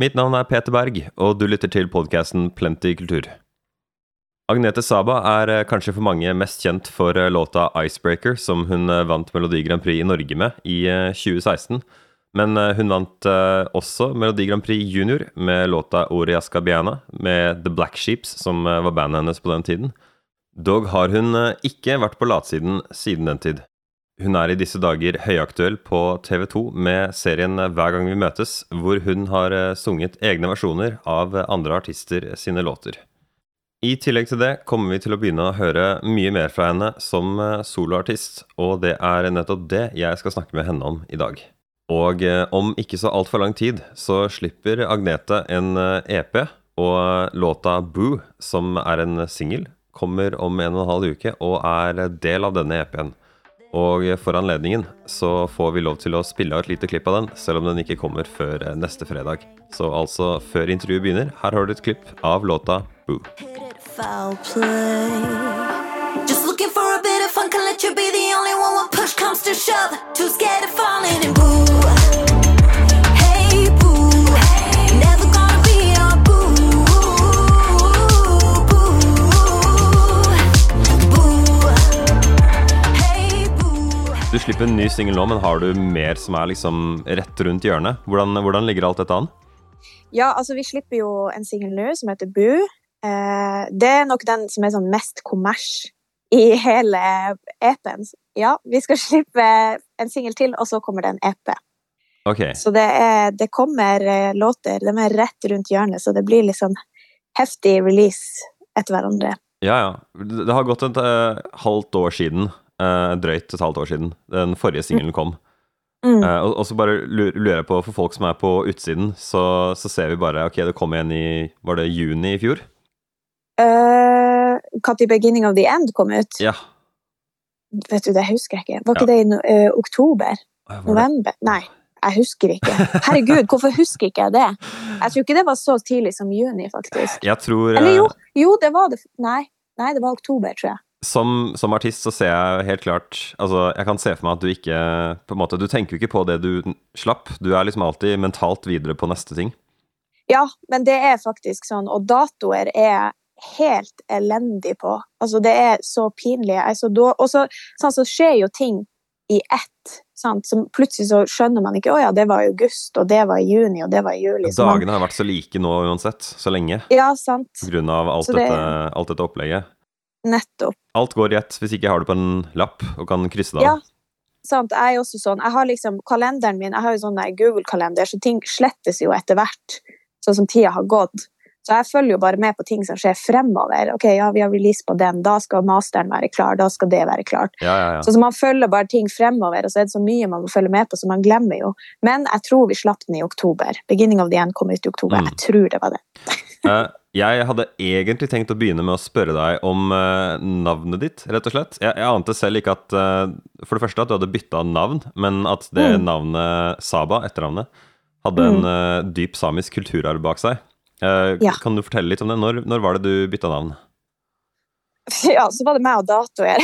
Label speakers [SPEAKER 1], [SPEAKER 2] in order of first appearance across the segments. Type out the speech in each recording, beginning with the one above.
[SPEAKER 1] Mitt navn er Peter Berg, og du lytter til podkasten Plenty kultur. Agnete Saba er eh, kanskje for mange mest kjent for eh, låta 'Icebreaker', som hun eh, vant Melodi Grand Prix i Norge med i 2016. Men hun vant også Melodi Grand Prix Junior med låta 'Oriasca Biana' med The Black Sheeps, som var bandet hennes på den tiden. Dog har hun ikke vært på latsiden siden den tid. Hun er i disse dager høyaktuell på TV 2 med serien Hver gang vi møtes, hvor hun har eh, sunget egne versjoner av andre artister sine låter. I tillegg til det kommer vi til å begynne å høre mye mer fra henne som eh, soloartist, og det er nettopp det jeg skal snakke med henne om i dag. Og eh, om ikke så altfor lang tid så slipper Agnete en EP, og låta Boo, som er en singel, kommer om en og en halv uke og er del av denne EP-en. Og for anledningen så får vi lov til å spille av et lite klipp av den, selv om den ikke kommer før eh, neste fredag. Så altså, før intervjuet begynner, her har du et klipp av låta Boo. Boo. Du slipper en ny singel nå, men har du mer som er liksom rett rundt hjørnet? Hvordan, hvordan, ligger alt dette an?
[SPEAKER 2] Ja, altså vi slipper jo en singel nå som heter Bu. Eh, det er nok den som er sånn mest kommers i hele EP-en. Ja, vi skal slippe en singel til, og så kommer det en EP.
[SPEAKER 1] Okay.
[SPEAKER 2] Så det, er, det kommer eh, låter, de er rett rundt hjørnet, så det blir litt sånn heftig release etter hverandre.
[SPEAKER 1] Ja, ja. Det har gått et uh, halvt år siden uh, drøyt et halvt år siden den forrige singelen kom. Mm. Uh, og, og, så bare lurer jeg på, for folk som er på utsiden, så, så, ser vi bare Ok, det kom igjen i Var det juni i fjor?
[SPEAKER 2] Uh, 'Beginning of the End' kom ut?
[SPEAKER 1] Ja.
[SPEAKER 2] Vet du, det husker jeg ikke. Var ikke ja. det i no, uh, oktober? November? Nei, jeg husker ikke. Herregud, hvorfor husker ikke jeg det? Jeg tror ikke det var så tidlig som juni, faktisk.
[SPEAKER 1] Jeg tror
[SPEAKER 2] Eller jo, jo det var det. Nei, nei det var oktober, tror jeg
[SPEAKER 1] som, som, artist så ser jeg helt klart Altså, jeg kan se for meg at du ikke på en måte, Du tenker jo ikke på det du slapp. Du er liksom alltid mentalt videre på neste ting.
[SPEAKER 2] Ja, men det er faktisk sånn. Og datoer er helt elendig på. Altså, det er så pinlig. Så og så, sånn, så skjer jo ting i ett. Sant? Så plutselig så skjønner man ikke å ja, det var i august, og det var i juni, og det var i juli.
[SPEAKER 1] Dagene har vært så like nå uansett, så lenge.
[SPEAKER 2] Ja, sant.
[SPEAKER 1] På grunn av alt, det... dette, alt dette opplegget.
[SPEAKER 2] Nettopp.
[SPEAKER 1] Alt går i ett hvis ikke jeg har det på en lapp og kan krysse det av.
[SPEAKER 2] Ja, sant. Jeg er også sånn. Jeg har liksom kalenderen min, jeg har jo sånn Google-kalender, så ting slettes jo etter hvert, sånn som tida har gått. Så jeg følger jo bare med på ting som skjer fremover. Ok, ja, vi har release på den, da skal masteren være klar, da skal det være klart.
[SPEAKER 1] Ja, ja, ja.
[SPEAKER 2] Så, man følger bare ting fremover, og så er det så mye man må følge med på, så man glemmer jo. Men jeg tror vi slapp den i oktober. Beginning of the End kom ut i oktober. Mm. Jeg tror det var det.
[SPEAKER 1] Jeg hadde egentlig tenkt å begynne med å spørre deg om uh, navnet ditt, rett og slett. Jeg, jeg ante selv ikke at uh, For det første at du hadde bytta navn, men at det mm. navnet Saba, etternavnet, hadde mm. en uh, dyp samisk kulturarv bak seg. Ja. Kan du fortelle litt om det? Når, når var det du bytta navn?
[SPEAKER 2] Ja, så var det meg og datoer.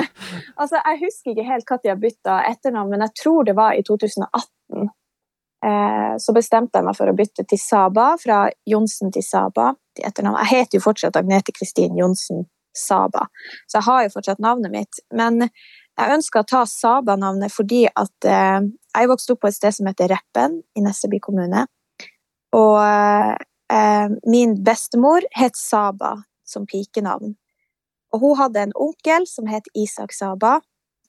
[SPEAKER 2] altså, jeg husker ikke helt når jeg bytta etternavn, men jeg tror det var i 2018. Eh, så bestemte jeg meg for å bytte til Saba, fra Johnsen til Saba. til etternavn. Jeg heter jo fortsatt Agnete Kristin Johnsen Saba, så jeg har jo fortsatt navnet mitt. Men jeg ønsker å ta Saba-navnet fordi at eh, jeg vokste opp på et sted som heter Reppen i Nesseby kommune. Og eh, min bestemor het Saba som pikenavn. Og hun hadde en onkel som het Isak Saba.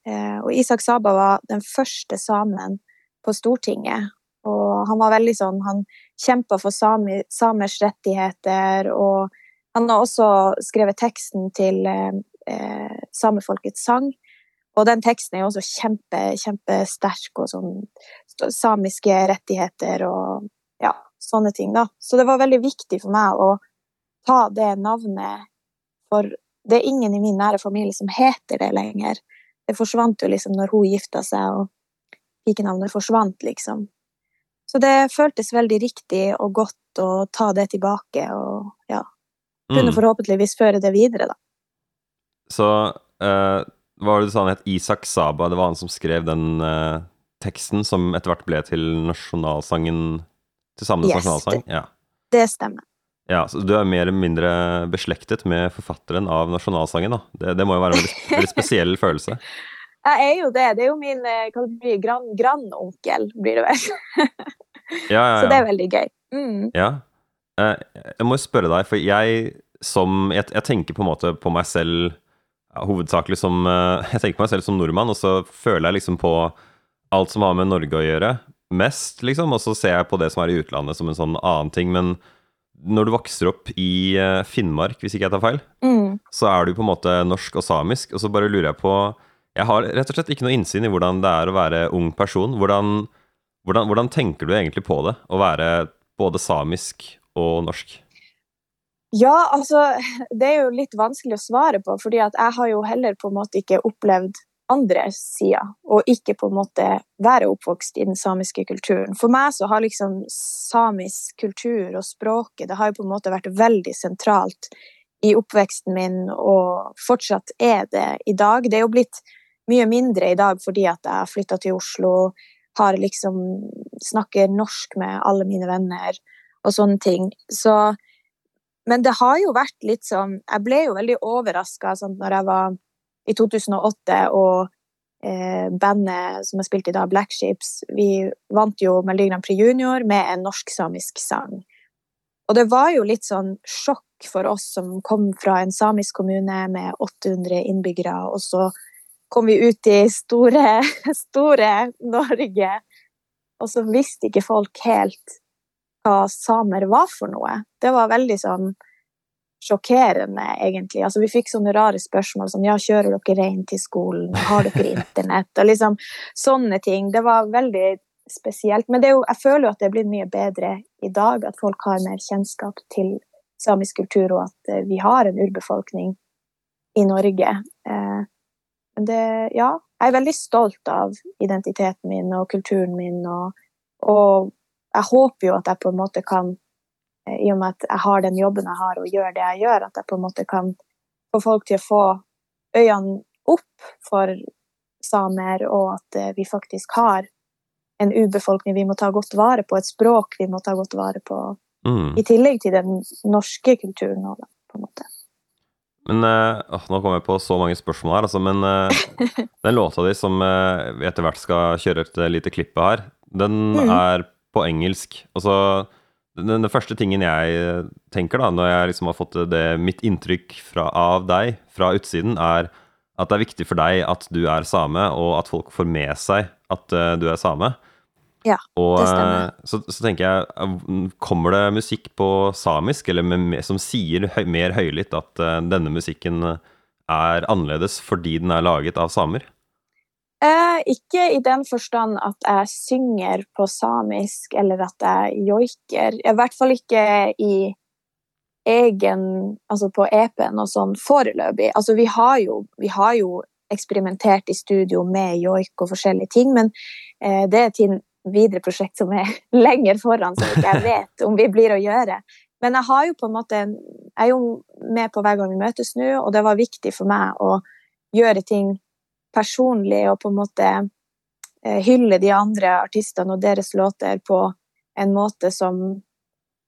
[SPEAKER 2] Og Isak Saba var den første samen på Stortinget. Og han var veldig sånn Han kjempa for sami, samers rettigheter, og han har også skrevet teksten til eh, samefolkets sang. Og den teksten er jo også kjempe, kjempesterk, og sånn samiske rettigheter og ja, sånne ting, da. Så det var veldig viktig for meg å ta det navnet, for det er ingen i min nære familie som heter det lenger. Det forsvant jo liksom når hun gifta seg, og pikenavnet forsvant, liksom. Så det føltes veldig riktig og godt å ta det tilbake og ja Kunne mm. forhåpentligvis føre det videre, da.
[SPEAKER 1] Så uh, hva var det du sa han het? Isak Saba? Det var han som skrev den uh, teksten som etter hvert ble til nasjonalsangen til samenes
[SPEAKER 2] Yes,
[SPEAKER 1] nasjonalsang? Ja.
[SPEAKER 2] Det stemmer.
[SPEAKER 1] ja. Så du er mer eller mindre beslektet med forfatteren av nasjonalsangen, da. Det, det må jo være en veldig, veldig spesiell følelse.
[SPEAKER 2] Jeg er jo det. Det er jo min eh, hva det blir, gran, grandonkel, blir det vel.
[SPEAKER 1] Ja, ja,
[SPEAKER 2] Så det er veldig gøy. Mm.
[SPEAKER 1] ja. Eh, Jeg må spørre deg, for jeg som Jeg, jeg tenker på en måte på meg selv hovedsakelig som eh, Jeg tenker på meg selv som nordmann, og så føler jeg liksom på alt som har med Norge å gjøre, mest, liksom. Og så ser jeg på det som er i utlandet som en sånn annen ting. Men når du vokser opp i Finnmark, hvis ikke jeg tar feil,
[SPEAKER 2] Mm.
[SPEAKER 1] så er du på en måte norsk og samisk, og så bare lurer jeg på Jeg har rett og slett ikke noe innsyn i hvordan det er å være ung person. Hvordan, hvordan, hvordan tenker du egentlig på det, å være både samisk og norsk?
[SPEAKER 2] Ja, altså Det er jo litt vanskelig å svare på, fordi at jeg har jo heller på en måte ikke opplevd andre sider, og ikke på en måte være oppvokst i den samiske kulturen. For meg så har liksom samisk kultur og språket det har jo på en måte vært veldig sentralt i oppveksten min, og fortsatt er det i dag. Det er jo blitt mye mindre i dag fordi at jeg har flytta til Oslo, har liksom snakker norsk med alle mine venner og sånne ting. Så men det har jo vært litt sånn Jeg ble jo veldig overraska sånn, når jeg var i 2008 og eh, bandet som jeg spilte i da, Black Ships, vi vant jo Melodi Grand Prix Junior med en norsk-samisk sang. Og det var jo litt sånn sjokk for oss som kom fra en samisk kommune med 800 innbyggere, og så kom vi ut i store, store Norge, og så visste ikke folk helt hva samer var for noe. Det var veldig sånn sjokkerende, egentlig. Altså, vi fikk sånne rare spørsmål som ja, kjører dere rein til skolen, har dere internett, og liksom sånne ting. Det var veldig spesielt. Men det jo, jeg føler jo at det blitt mye bedre i dag, at folk har mer kjennskap til samisk kultur, og at eh, vi har en urbefolkning i Norge. Eh, det, ja, jeg er veldig stolt av identiteten min og kulturen min, og, og jeg håper jo at jeg på en måte kan, eh, i og med at jeg har den jobben jeg har og gjør det jeg gjør, at jeg på en måte kan få folk til å få øynene opp for samer, og at eh, vi faktisk har en urbefolkning vi må ta godt vare på, et språk vi må ta godt vare på,
[SPEAKER 1] Mm.
[SPEAKER 2] i tillegg til den norske kulturen også, på en måte.
[SPEAKER 1] Men øh, Nå kommer jeg på så mange spørsmål her, altså, men øh, den låta di som vi etter hvert skal kjøre et lite klippe her, den
[SPEAKER 2] Mm.
[SPEAKER 1] er på engelsk. Altså, den, den første tingen jeg tenker da, når jeg liksom har fått det, mitt inntrykk fra, av deg fra utsiden, er at det er viktig for deg at du er same, og at folk får med seg at du er same.
[SPEAKER 2] Ja,
[SPEAKER 1] og,
[SPEAKER 2] det stemmer.
[SPEAKER 1] eh, Så, så tenker jeg, eh, kommer det musikk på samisk, eller med, som sier høy, mer høylytt at uh, denne musikken er annerledes fordi den er laget av samer?
[SPEAKER 2] Eh, ikke i den forstand at jeg synger på samisk eller at jeg joiker. I hvert fall ikke i egen Altså på EP-en og sånn foreløpig. Altså vi har jo, vi har jo eksperimentert i studio med joik og forskjellige ting, men eh, det er til videre prosjekt som er lenger foran, som ikke jeg vet om vi blir å gjøre. Men jeg har jo på en måte Jeg er jo med på hver gang vi møtes nå, og det var viktig for meg å gjøre ting personlig og på en måte eh, hylle de andre artistene og deres låter på en måte som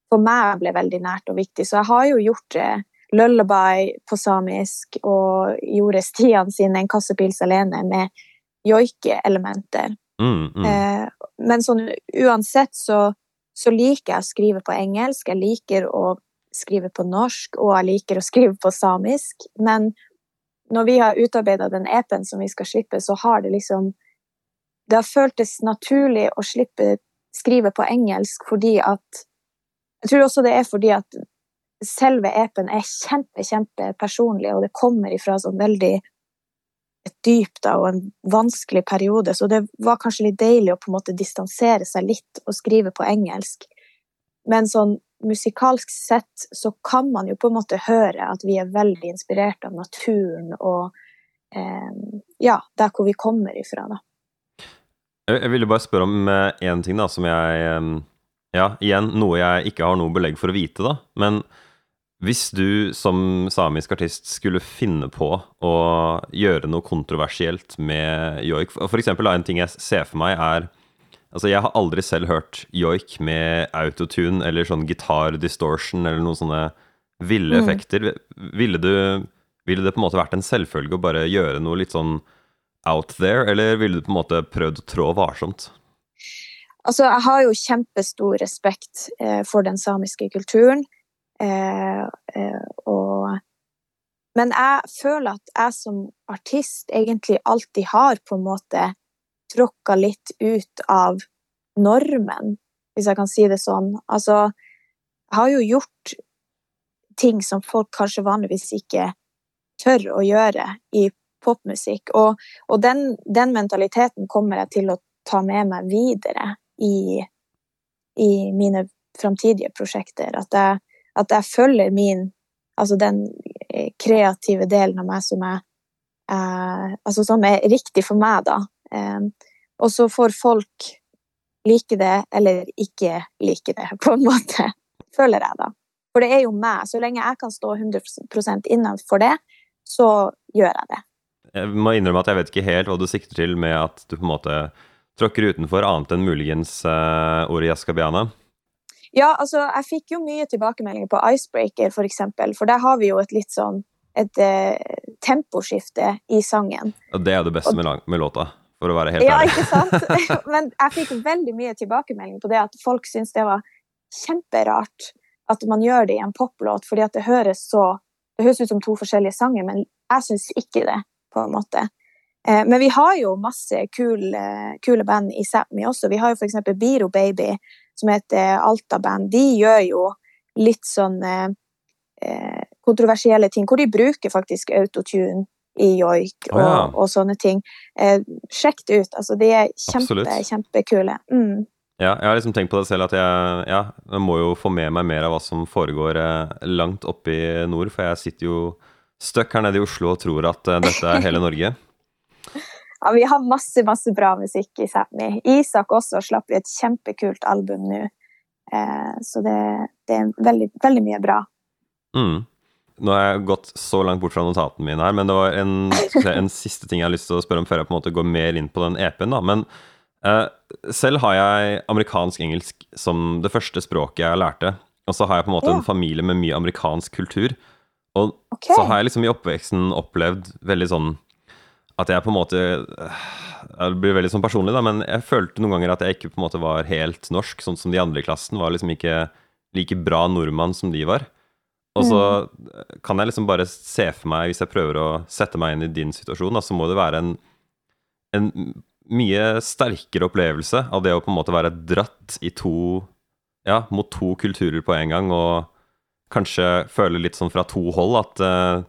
[SPEAKER 2] for meg ble veldig nært og viktig. Så jeg har jo gjort det Lullaby på samisk og gjorde Stian sin En kassepils alene med joike-elementer.
[SPEAKER 1] Mm, mm.
[SPEAKER 2] Eh, men sånn uansett så, så liker jeg å skrive på engelsk, jeg liker å skrive på norsk, og jeg liker å skrive på samisk. Men når vi har utarbeida den EP-en som vi skal slippe, så har det liksom Det har føltes naturlig å slippe skrive på engelsk fordi at Jeg tror også det er fordi at selve EP-en er kjempe, kjempe personlig, og det kommer ifra sånn veldig et dyp da, og en vanskelig periode, så det var kanskje litt deilig å på en måte distansere seg litt og skrive på engelsk. Men sånn musikalsk sett så kan man jo på en måte høre at vi er veldig inspirert av naturen og eh, ja, der hvor vi kommer ifra, da.
[SPEAKER 1] Jeg, ville bare spørre om én ting da, som jeg eh, Ja, igjen, noe jeg ikke har noe belegg for å vite, da. Men hvis du som samisk artist skulle finne på å gjøre noe kontroversielt med joik For eksempel, en ting jeg ser for meg, er Altså, jeg har aldri selv hørt joik med autotune eller sånn gitar distortion eller noen sånne ville
[SPEAKER 2] Mm.
[SPEAKER 1] effekter. Ville du Ville det på en måte vært en selvfølge å bare gjøre noe litt sånn out there, eller ville du på en måte prøvd å trå varsomt?
[SPEAKER 2] Altså, jeg har jo kjempestor respekt eh, for den samiske kulturen. Eh, eh, og Men jeg føler at jeg som artist egentlig alltid har på en måte tråkka litt ut av normen, hvis jeg kan si det sånn. Altså, jeg har jo gjort ting som folk kanskje vanligvis ikke tør å gjøre i popmusikk. Og, og den, den mentaliteten kommer jeg til å ta med meg videre i, i mine framtidige prosjekter. At jeg, at jeg følger min Altså den eh, kreative delen av meg som er eh, Altså som er riktig for meg, da. Eh, og så får folk like det eller ikke like det, på en måte. Føler jeg, da. For det er jo meg. Så lenge jeg kan stå 100% innenfor det, så gjør jeg det.
[SPEAKER 1] Jeg må innrømme at jeg vet ikke helt hva du sikter til med at du på en måte tråkker utenfor, annet enn muligens uh, ordet jaskabiana.
[SPEAKER 2] Ja, altså, jeg fikk jo mye tilbakemeldinger på Icebreaker, for eksempel, for der har vi jo et litt sånn et eh, temposkifte i sangen.
[SPEAKER 1] Og det er det beste med, med, låta, for å være helt
[SPEAKER 2] ja,
[SPEAKER 1] ærlig.
[SPEAKER 2] ikke sant? Men jeg fikk veldig mye tilbakemelding på det, at folk syntes det var kjemperart at man gjør det i en poplåt, fordi at det høres så Det høres ut som to forskjellige sanger, men jeg syns ikke det, på en måte. Eh, men vi har jo masse kule, kule band i Sápmi også. Vi har jo f.eks. Biro Baby, som heter Alta-band. De gjør jo litt sånn eh, kontroversielle ting, hvor de bruker faktisk autotune i joik og,
[SPEAKER 1] oh, ja.
[SPEAKER 2] og sånne ting. Eh, sjekk det ut. Altså, de er kjempe,
[SPEAKER 1] Absolutt.
[SPEAKER 2] kjempekule. Mm.
[SPEAKER 1] Ja, jeg har liksom tenkt på det selv at jeg, ja, jeg må jo få med meg mer av hva som foregår eh, langt oppe i nord, for jeg sitter jo støkk her nede i Oslo og tror at eh, dette er hele Norge.
[SPEAKER 2] Ja, vi har masse, masse bra musikk i Sápmi. Isak også slapp vi et kjempekult album nå. Eh, så det, det er veldig, veldig mye bra.
[SPEAKER 1] Mm. Nå har jeg gått så langt bort fra notatene mine her, men det var en, en siste ting jeg har lyst til å spørre om før jeg på en måte går mer inn på den EP-en. da, men eh, selv har jeg amerikansk-engelsk som det første språket jeg lærte. Og så har jeg på en måte
[SPEAKER 2] Ja.
[SPEAKER 1] en familie med mye amerikansk kultur. Og
[SPEAKER 2] okay.
[SPEAKER 1] så har jeg liksom i oppveksten opplevd veldig sånn at jeg på en måte øh, Det blir veldig sånn personlig, da, men jeg følte noen ganger at jeg ikke på en måte var helt norsk, sånn som de andre i klassen. Var liksom ikke like bra nordmann som de var. Og så kan jeg liksom bare se for meg, hvis jeg prøver å sette meg inn i din situasjon, da, så må det være en, en mye sterkere opplevelse av det å på en måte være dratt i to Ja, mot to kulturer på en gang, og kanskje føle litt sånn fra to hold at eh,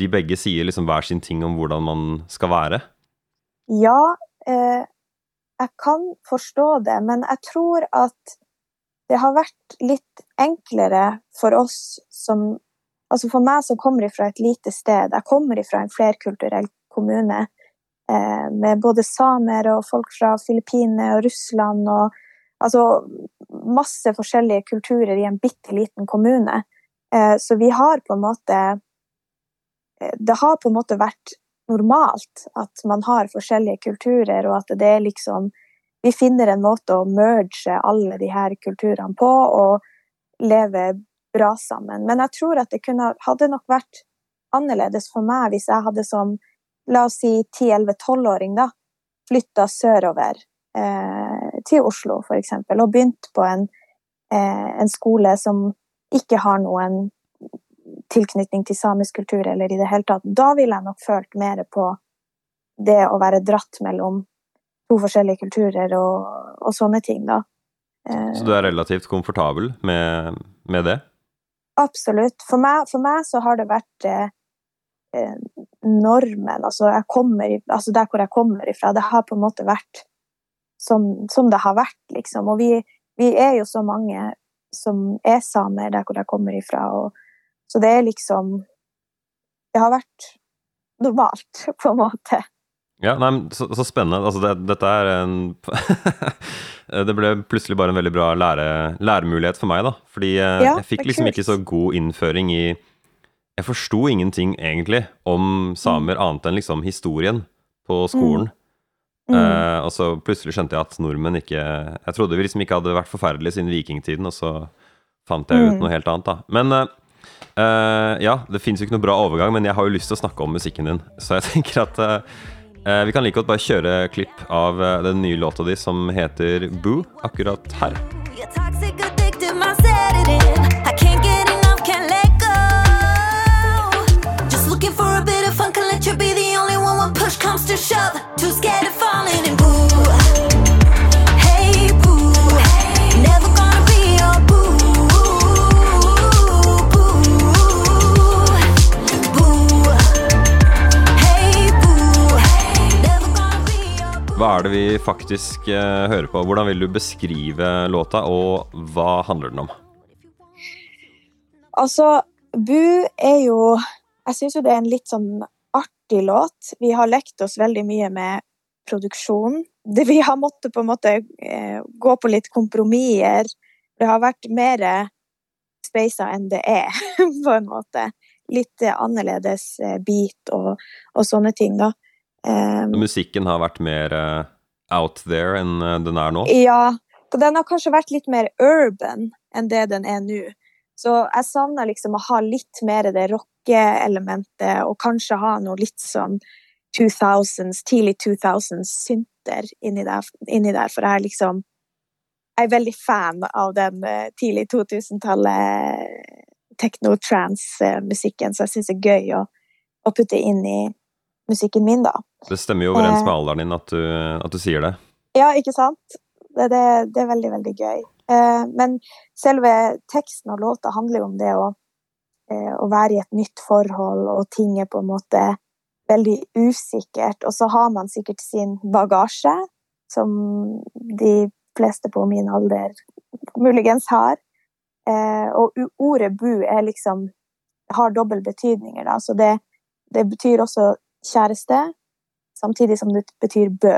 [SPEAKER 1] de begge sier liksom hver sin ting om hvordan man skal være.
[SPEAKER 2] Ja, eh, jeg kan forstå det, men jeg tror at det har vært litt enklere for oss som Altså for meg som kommer fra et lite sted, jeg kommer fra en flerkulturell kommune eh, med både samer og folk fra Filippinene og Russland og altså masse forskjellige kulturer i en bitte liten kommune. Eh, så vi har på en måte Det har på en måte vært normalt at man har forskjellige kulturer, og at det er liksom Vi finner en måte å merge alle de her kulturene på og leve bra sammen. Men jeg tror at det kunne, hadde nok vært annerledes for meg hvis jeg hadde som la oss si 10-11-12-åring da, flytta sørover eh, til Oslo, for og begynt på en, eh, en skole som ikke har noen tilknytning til samisk kultur eller i det hele tatt. Da ville jeg nok følt mer på det å være dratt mellom to forskjellige kulturer og, og sånne ting, da. Eh,
[SPEAKER 1] Så du er relativt komfortabel med, med det?
[SPEAKER 2] Absolutt. For meg, for meg så har det vært eh, eh, normen. Altså, kommer, altså der hvor jeg kommer ifra. Det har på en måte vært som, som det har vært, liksom. Og vi, vi er jo så mange som er samer der hvor jeg kommer ifra. Og, så det er liksom Det har vært normalt, på en måte.
[SPEAKER 1] Ja, nei, men så, så spennende. Altså, det, dette er en Det ble plutselig bare en veldig bra lære, læremulighet for meg, da. Fordi eh,
[SPEAKER 2] Ja,
[SPEAKER 1] jeg fikk liksom ikke så god innføring i Jeg forsto ingenting, egentlig, om samer
[SPEAKER 2] Mm.
[SPEAKER 1] annet enn liksom historien på skolen. Mm. Uh, og så plutselig skjønte jeg at nordmenn ikke Jeg trodde vi liksom ikke hadde vært forferdelige siden vikingtiden, og så fant jeg ut mm. noe helt annet, da. Men uh, uh, ja, det fins jo ikke noe bra overgang, men jeg har jo lyst til å snakke om musikken din, så jeg tenker at vi kan like godt bare kjøre klipp av den nye låta di som heter Boo, akkurat her. comes to shove, too scared of falling and Hva er det vi faktisk eh, hører på? Hvordan vil du beskrive låta, og hva handler den om?
[SPEAKER 2] Altså, Bu er jo Jeg syns jo det er en litt sånn artig låt. Vi har lekt oss veldig mye med produksjonen. Vi har måttet på en måte eh, gå på litt kompromisser. Det har vært mer speisa enn det er, på en måte. Litt annerledes eh, beat og, og sånne ting, da.
[SPEAKER 1] Um, Musikken har vært mer uh, out there enn den er nå?
[SPEAKER 2] Ja. Den har kanskje vært litt mer urban enn det den er nå. Så jeg savner liksom å ha litt mer det rockeelementet, og kanskje ha noe litt sånn 2000s, tidlig 2000s-synter inni, inni, der, for jeg er liksom Jeg er veldig fan av den uh, tidlig 2000-tallet techno-trans-musikken, så jeg syns det er gøy å, å, putte inn i musikken min, da.
[SPEAKER 1] Det stemmer jo overens med eh. alderen din at du, at du sier det.
[SPEAKER 2] Ja, ikke sant? Det, det, det er veldig, veldig gøy. Eh, men selve teksten og låta handler jo om det å, eh, å, være i et nytt forhold, og ting er på en måte veldig usikkert. Og så har man sikkert sin bagasje, som de fleste på min alder muligens har. Og ordet bu er liksom har dobbel betydninger, da. Så det, det betyr også kjæreste, samtidig som det betyr bø,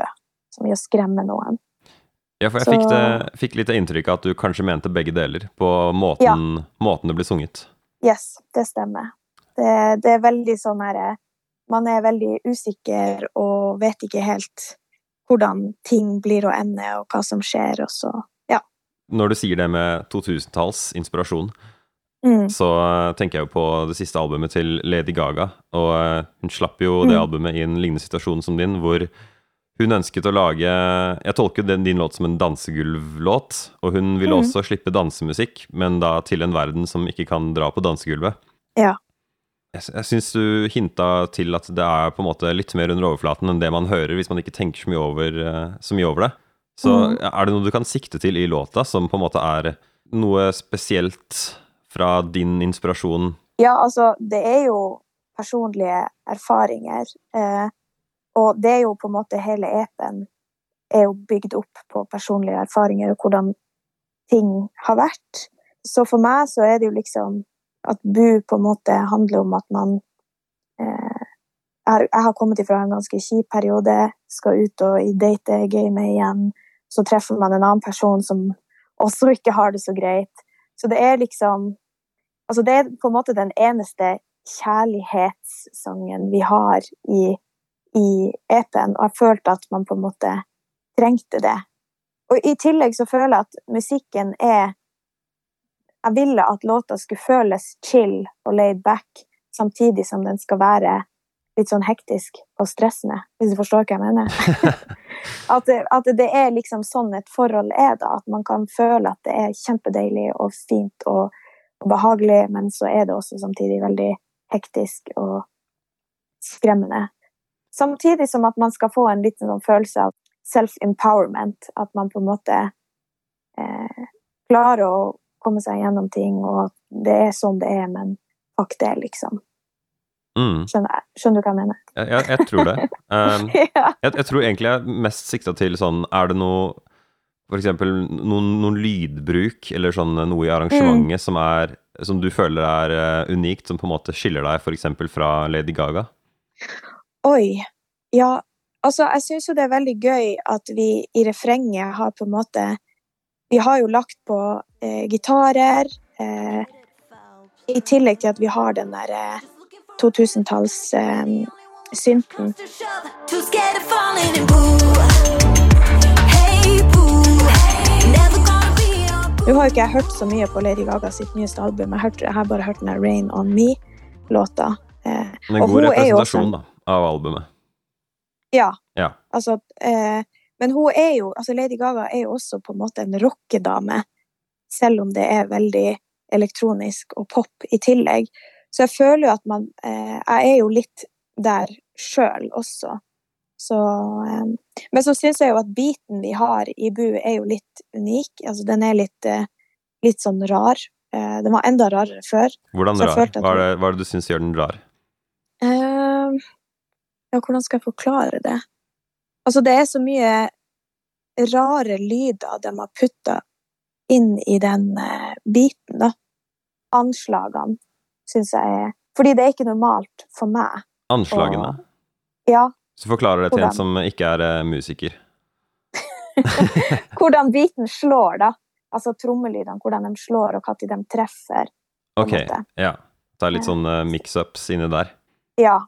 [SPEAKER 2] som i å skremme noen.
[SPEAKER 1] Ja, for jeg så... fikk, det, fikk, litt inntrykk av at du kanskje mente begge deler, på måten, ja. måten det ble sunget.
[SPEAKER 2] Yes, det stemmer. Det, det er veldig sånn herre Man er veldig usikker og vet ikke helt hvordan ting blir å ende, og hva som skjer, og så Ja.
[SPEAKER 1] Når du sier det med 2000-tallsinspirasjon, mm. så uh, tenker jeg jo på det siste albumet til Lady Gaga, og uh, hun slapp jo det mm. albumet i en lignende situasjon som din, hvor hun ønsket å lage Jeg tolker den, din låt som en dansegulvlåt. Og hun ville mm. også slippe dansemusikk, men da til en verden som ikke kan dra på dansegulvet.
[SPEAKER 2] Ja.
[SPEAKER 1] Jeg, jeg syns du hinta til at det er på en måte litt mer under overflaten enn det man hører hvis man ikke tenker så mye over, eh, så mye over det. Så mm. er det noe du kan sikte til i låta som på en måte er noe spesielt fra din inspirasjon?
[SPEAKER 2] Ja, altså, det er jo personlige erfaringer. Eh, og det er jo på en måte hele EP-en er jo bygd opp på personlige erfaringer og hvordan ting har vært. Så for meg så er det jo liksom at Bu på en måte handler om at man eh, jeg, har kommet ifra en ganske kjip periode, skal ut og i date-gamet igjen. Så treffer man en annen person som også ikke har det så greit. Så det er liksom Altså, det er på en måte den eneste kjærlighetssangen vi har i i EP-en, og jeg følte at man på en måte trengte det. Og i tillegg så føler jeg at musikken er Jeg ville at låta skulle føles chill og laid back, samtidig som den skal være litt sånn hektisk og stressende, hvis du forstår hva jeg mener. at, at, det er liksom sånn et forhold er, da. At man kan føle at det er kjempedeilig og fint og, og behagelig, men så er det også samtidig veldig hektisk og skremmende. Samtidig som at man skal få en liten sånn følelse av self-empowerment. At man på en måte eh, klarer å komme seg gjennom ting, og at det er sånn det er, men fuck det, liksom. Mm. Skjønner, skjønner, du hva jeg mener?
[SPEAKER 1] Jeg, jeg, jeg tror det. Um, ja. jeg, jeg, tror egentlig jeg er mest sikta til sånn Er det noe Eksempel noen, noen lydbruk eller sånn noe i arrangementet mm. som er Som du føler er uh, unikt, som på en måte skiller deg f.eks. fra Lady Gaga?
[SPEAKER 2] Oi. Ja, altså, jeg syns jo det er veldig gøy at vi i refrenget har på en måte Vi har jo lagt på eh, gitarer. Eh, I tillegg til at vi har den der eh, 2000-talls eh, synten. Nå har ikke jeg hørt så mye på Lady Gaga sitt nyeste album. Jeg, hørte, jeg har bare hørt den der Rain On Me-låta. Eh,
[SPEAKER 1] en god representasjon da, av albumet.
[SPEAKER 2] Ja.
[SPEAKER 1] Ja.
[SPEAKER 2] Altså, eh, men hun er jo altså Lady Gaga er jo også på en måte en rockedame, selv om det er veldig elektronisk og pop i tillegg. Så jeg føler jo at man eh, Jeg er jo litt der sjøl også. Så eh, Men så syns jeg jo at biten vi har i Bu, er jo litt unik. Altså den er litt, eh, litt sånn rar. Eh, den var enda rarere før.
[SPEAKER 1] Hvordan rar? Hva er det, hva er det du syns gjør den rar?
[SPEAKER 2] Eh, ja, hvordan skal jeg forklare det? Altså, det er så mye rare lyder de har putta inn i den eh, biten, da. Anslagene, syns jeg er Fordi det er ikke normalt for meg.
[SPEAKER 1] Anslagene?
[SPEAKER 2] Ja,
[SPEAKER 1] Så forklarer det til en som ikke er uh, musiker.
[SPEAKER 2] hvordan biten slår, da. Altså trommelydene, hvordan de slår, og når de treffer.
[SPEAKER 1] Ok, ja. Det er litt sånn uh, mix-ups inni der.
[SPEAKER 2] Ja.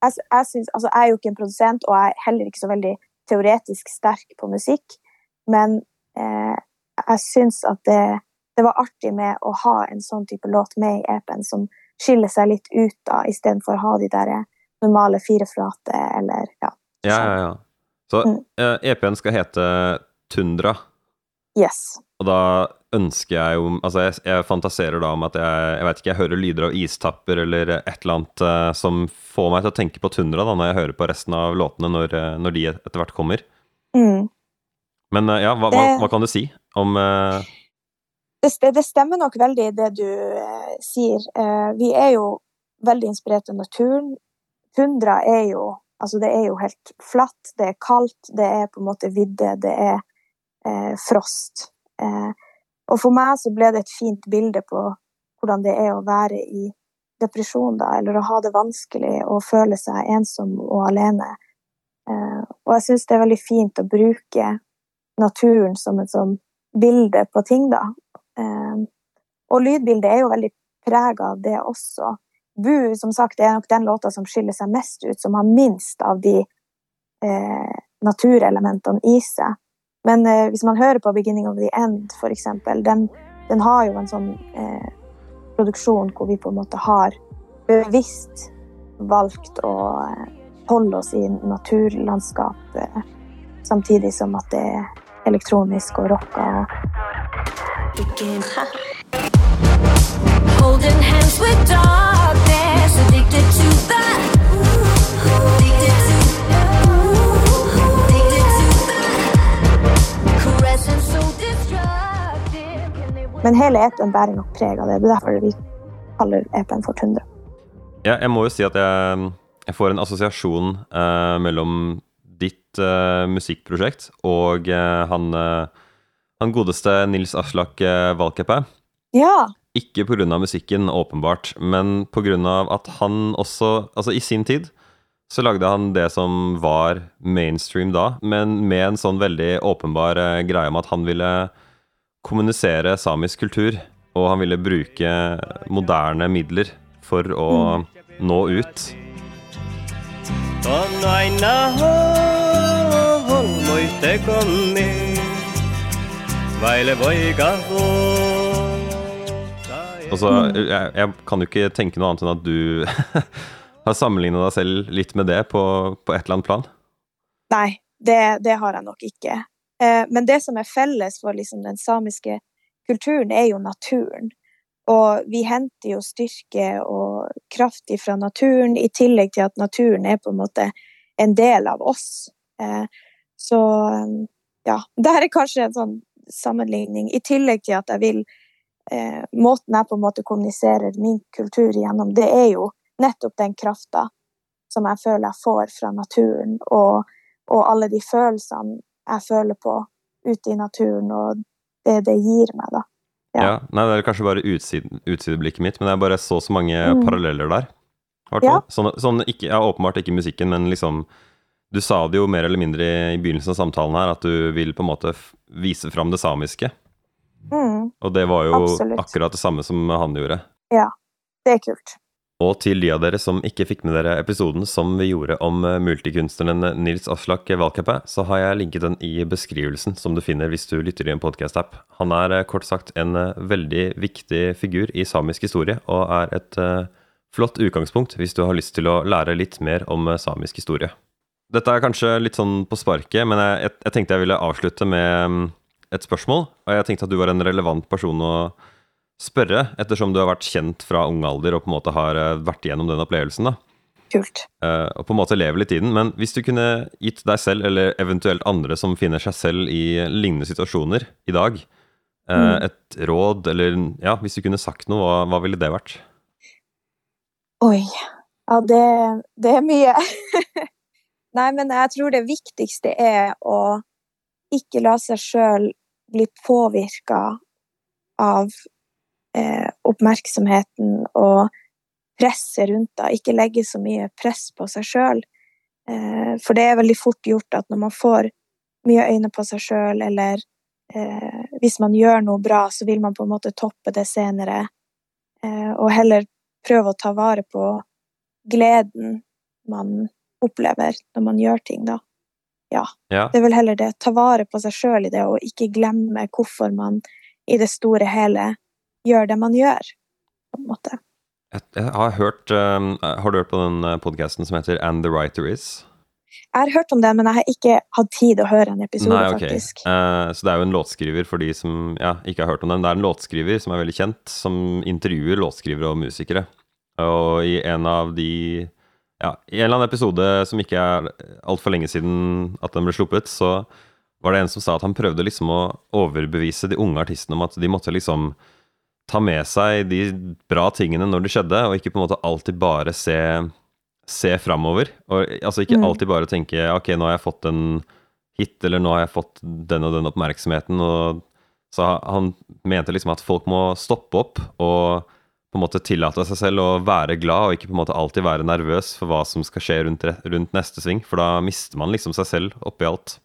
[SPEAKER 2] Jeg, jeg, synes, altså, jeg er jo ikke en produsent, og jeg er heller ikke så veldig teoretisk sterk på musikk, men eh, jeg syns at det, det var artig med å ha en sånn type låt med i EP-en som skiller seg litt ut, da, istedenfor å ha de der normale fireflate, eller ja.
[SPEAKER 1] Ja, ja, ja. Så
[SPEAKER 2] Mm.
[SPEAKER 1] eh, EP-en skal hete Tundra,
[SPEAKER 2] Yes.
[SPEAKER 1] og da ønsker jeg jo Altså, jeg, jeg fantaserer da om at jeg Jeg vet ikke, jeg hører lyder av istapper eller et eller annet uh, som får meg til å tenke på Tundra da, når jeg hører på resten av låtene når, eh, når de etter hvert kommer.
[SPEAKER 2] Mm.
[SPEAKER 1] Men uh, ja, hva, hva,
[SPEAKER 2] Det-
[SPEAKER 1] hva kan du si om uh,
[SPEAKER 2] det, det, stemmer nok veldig det du sier. Vi er jo veldig inspirert av naturen. Tundra er jo Altså, det er jo helt flatt, det er kaldt, det er på en måte vidde, det er eh, frost. Eh, og for meg så ble det et fint bilde på hvordan det er å være i depresjon, da, eller å ha det vanskelig og føle seg ensom og alene. Eh, og jeg syns det er veldig fint å bruke naturen som et sånn bilde på ting, da. Eh, og lydbildet er jo veldig prega av det også. Bu, som sagt, er nok den låta som skiller seg mest ut, som har minst av de eh, naturelementene i seg. Men eh, hvis man hører på 'Beginning of the End', eksempel, den, den har jo en sånn eh, produksjon hvor vi på en måte har bevisst valgt å eh, holde oss i naturlandskap, samtidig som at det er elektronisk og rocka.
[SPEAKER 3] Holding hands with darkness,
[SPEAKER 2] Men hele EP-en bærer nok preg av det. Det er derfor vi kaller EP-en for Tundra.
[SPEAKER 1] Ja, jeg må jo si at jeg, jeg får en assosiasjon eh, mellom ditt eh, musikkprosjekt og eh, han, eh, han godeste Nils Aslak uh, Valkeapää.
[SPEAKER 2] Ja.
[SPEAKER 1] Ikke pga. musikken, åpenbart, men pga. at han også Altså, i sin tid så lagde han det som var mainstream da, men med en sånn veldig åpenbar eh, greie om at han ville kommunisere samisk kultur, og han ville bruke moderne midler for å nå ut.
[SPEAKER 4] Vaille poika
[SPEAKER 1] Og så, jeg, jeg kan jo ikke tenke noe annet enn at du har sammenligna deg selv litt med det på, på et eller annet plan.
[SPEAKER 2] Nei, det, det har jeg nok ikke. Eh, men det som er felles for liksom, den samiske kulturen, er jo naturen. Og vi henter jo styrke og kraft fra naturen, i tillegg til at naturen er på en måte en del av oss. Eh, så ja, det her er kanskje en sånn sammenligning, i tillegg til at jeg vil eh, Måten jeg på en måte kommuniserer min kultur gjennom, det er jo nettopp den krafta som jeg føler jeg får fra naturen, og, og alle de følelsene jeg føler på ute i naturen, og det det gir meg, da.
[SPEAKER 1] Ja.
[SPEAKER 2] Ja.
[SPEAKER 1] Nei, det er kanskje bare utsiden, utsideblikket mitt, men jeg bare så så mange
[SPEAKER 2] Mm.
[SPEAKER 1] paralleller der.
[SPEAKER 2] Ja.
[SPEAKER 1] Sånn, sånn ikke, ja, åpenbart ikke musikken, men liksom Du sa det jo mer eller mindre i begynnelsen av samtalen her, at du vil på en måte vise fram det samiske.
[SPEAKER 2] Mm,
[SPEAKER 1] Og det var jo
[SPEAKER 2] Absolutt.
[SPEAKER 1] akkurat det samme som han gjorde. Ja.
[SPEAKER 2] det er kult.
[SPEAKER 1] Og til de av dere som ikke fikk med dere episoden som vi gjorde om eh, multikunstneren Nils Aslak Valkeapää, så har jeg linket den i beskrivelsen, som du finner hvis du lytter i en podkast-app. Han er eh, kort sagt en eh, veldig viktig figur i samisk historie, og er et eh, flott utgangspunkt hvis du har lyst til å lære litt mer om eh, samisk historie. Dette er kanskje litt sånn på sparket, men jeg, jeg, jeg tenkte jeg ville avslutte med mm, et spørsmål. Og jeg tenkte at du var en relevant person å spørre, ettersom du har vært kjent fra ung alder og på en måte har eh, vært igjennom den opplevelsen. da.
[SPEAKER 2] Kult.
[SPEAKER 1] Eh, og på en måte lever litt i den. Men hvis du kunne gitt deg selv, eller eventuelt andre som finner seg selv i lignende situasjoner i dag, eh,
[SPEAKER 2] Mm.
[SPEAKER 1] et råd, eller ja, hvis du kunne sagt noe, hva, hva ville det vært?
[SPEAKER 2] Oi. Ja, det, det er mye. Nei, men jeg tror det viktigste er å ikke la seg sjøl bli påvirka av eh, oppmerksomheten og presset rundt det. Ikke legge så mye press på seg sjøl. Eh, for det er veldig fort gjort at når man får mye øyne på seg sjøl, eller eh, hvis man gjør noe bra, så vil man på en måte toppe det senere. Eh, og heller prøve å ta vare på gleden man opplever når man gjør ting, da. Ja.
[SPEAKER 1] Ja,
[SPEAKER 2] Det er vel heller det. Ta vare på seg sjøl i det, og ikke glemme hvorfor man i det store hele gjør det man gjør, på en måte.
[SPEAKER 1] jeg, jeg har hørt um, Har du hørt på den podkasten som heter And the Writer Is?
[SPEAKER 2] Jeg har hørt om den, men jeg har ikke hatt tid å høre en episode,
[SPEAKER 1] Nei, okay.
[SPEAKER 2] faktisk.
[SPEAKER 1] Uh, så det er jo en låtskriver for de som ja, ikke har hørt om den. Det er en låtskriver som er veldig kjent, som intervjuer låtskrivere og musikere. Og i en av de Ja, i en eller annen episode som ikke er altfor lenge siden at den ble sluppet, så var det en som sa at han prøvde liksom å overbevise de unge artistene om at de måtte liksom ta med seg de bra tingene når det skjedde, og ikke på en måte alltid bare se se framover. Altså ikke
[SPEAKER 2] Mm.
[SPEAKER 1] alltid bare tenke ok, nå har jeg fått en hit, eller nå har jeg fått den og den oppmerksomheten. Og så han mente liksom at folk må stoppe opp og på en måte tillate seg selv å være glad, og ikke på en måte alltid være nervøs for hva som skal skje rundt, rundt neste sving, for da mister man liksom seg selv oppi alt.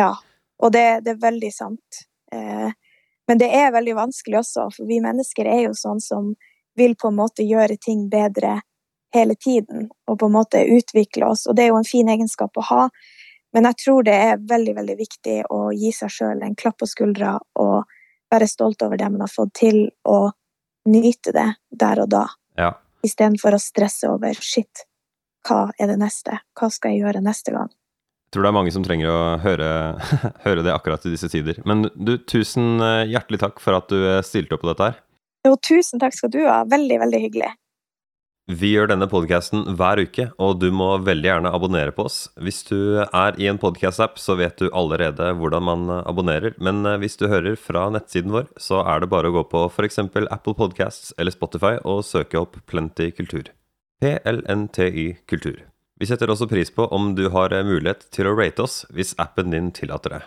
[SPEAKER 2] Ja, og det, det er veldig sant. Eh, men det er veldig vanskelig også, for vi mennesker er jo sånn som vil på en måte gjøre ting bedre hele tiden, og på en måte utvikle oss, og det er jo en fin egenskap å ha. Men jeg tror det er veldig, veldig viktig å gi seg sjøl en klapp på skuldra og være stolt over det man har fått til, og nyte det der og da,
[SPEAKER 1] Ja.
[SPEAKER 2] istedenfor å stresse over shit, hva er det neste? Hva skal jeg gjøre neste gang?
[SPEAKER 1] Jeg tror det er mange som trenger å høre, høre det akkurat i disse tider. Men du, tusen eh, hjertelig takk for at du eh, stilte opp på dette her.
[SPEAKER 2] Jo, tusen takk skal du ha. Veldig, veldig hyggelig.
[SPEAKER 1] Vi gjør denne podkasten hver uke, og du må veldig gjerne abonnere på oss. Hvis du er i en podkast-app, så vet du allerede hvordan man abonnerer, men eh, hvis du hører fra nettsiden vår, så er det bare å gå på f.eks. Apple Podcasts eller Spotify og søke opp Plenty kultur. PLNTY kultur. Vi setter også pris på om du har mulighet til å rate oss hvis appen din tillater det.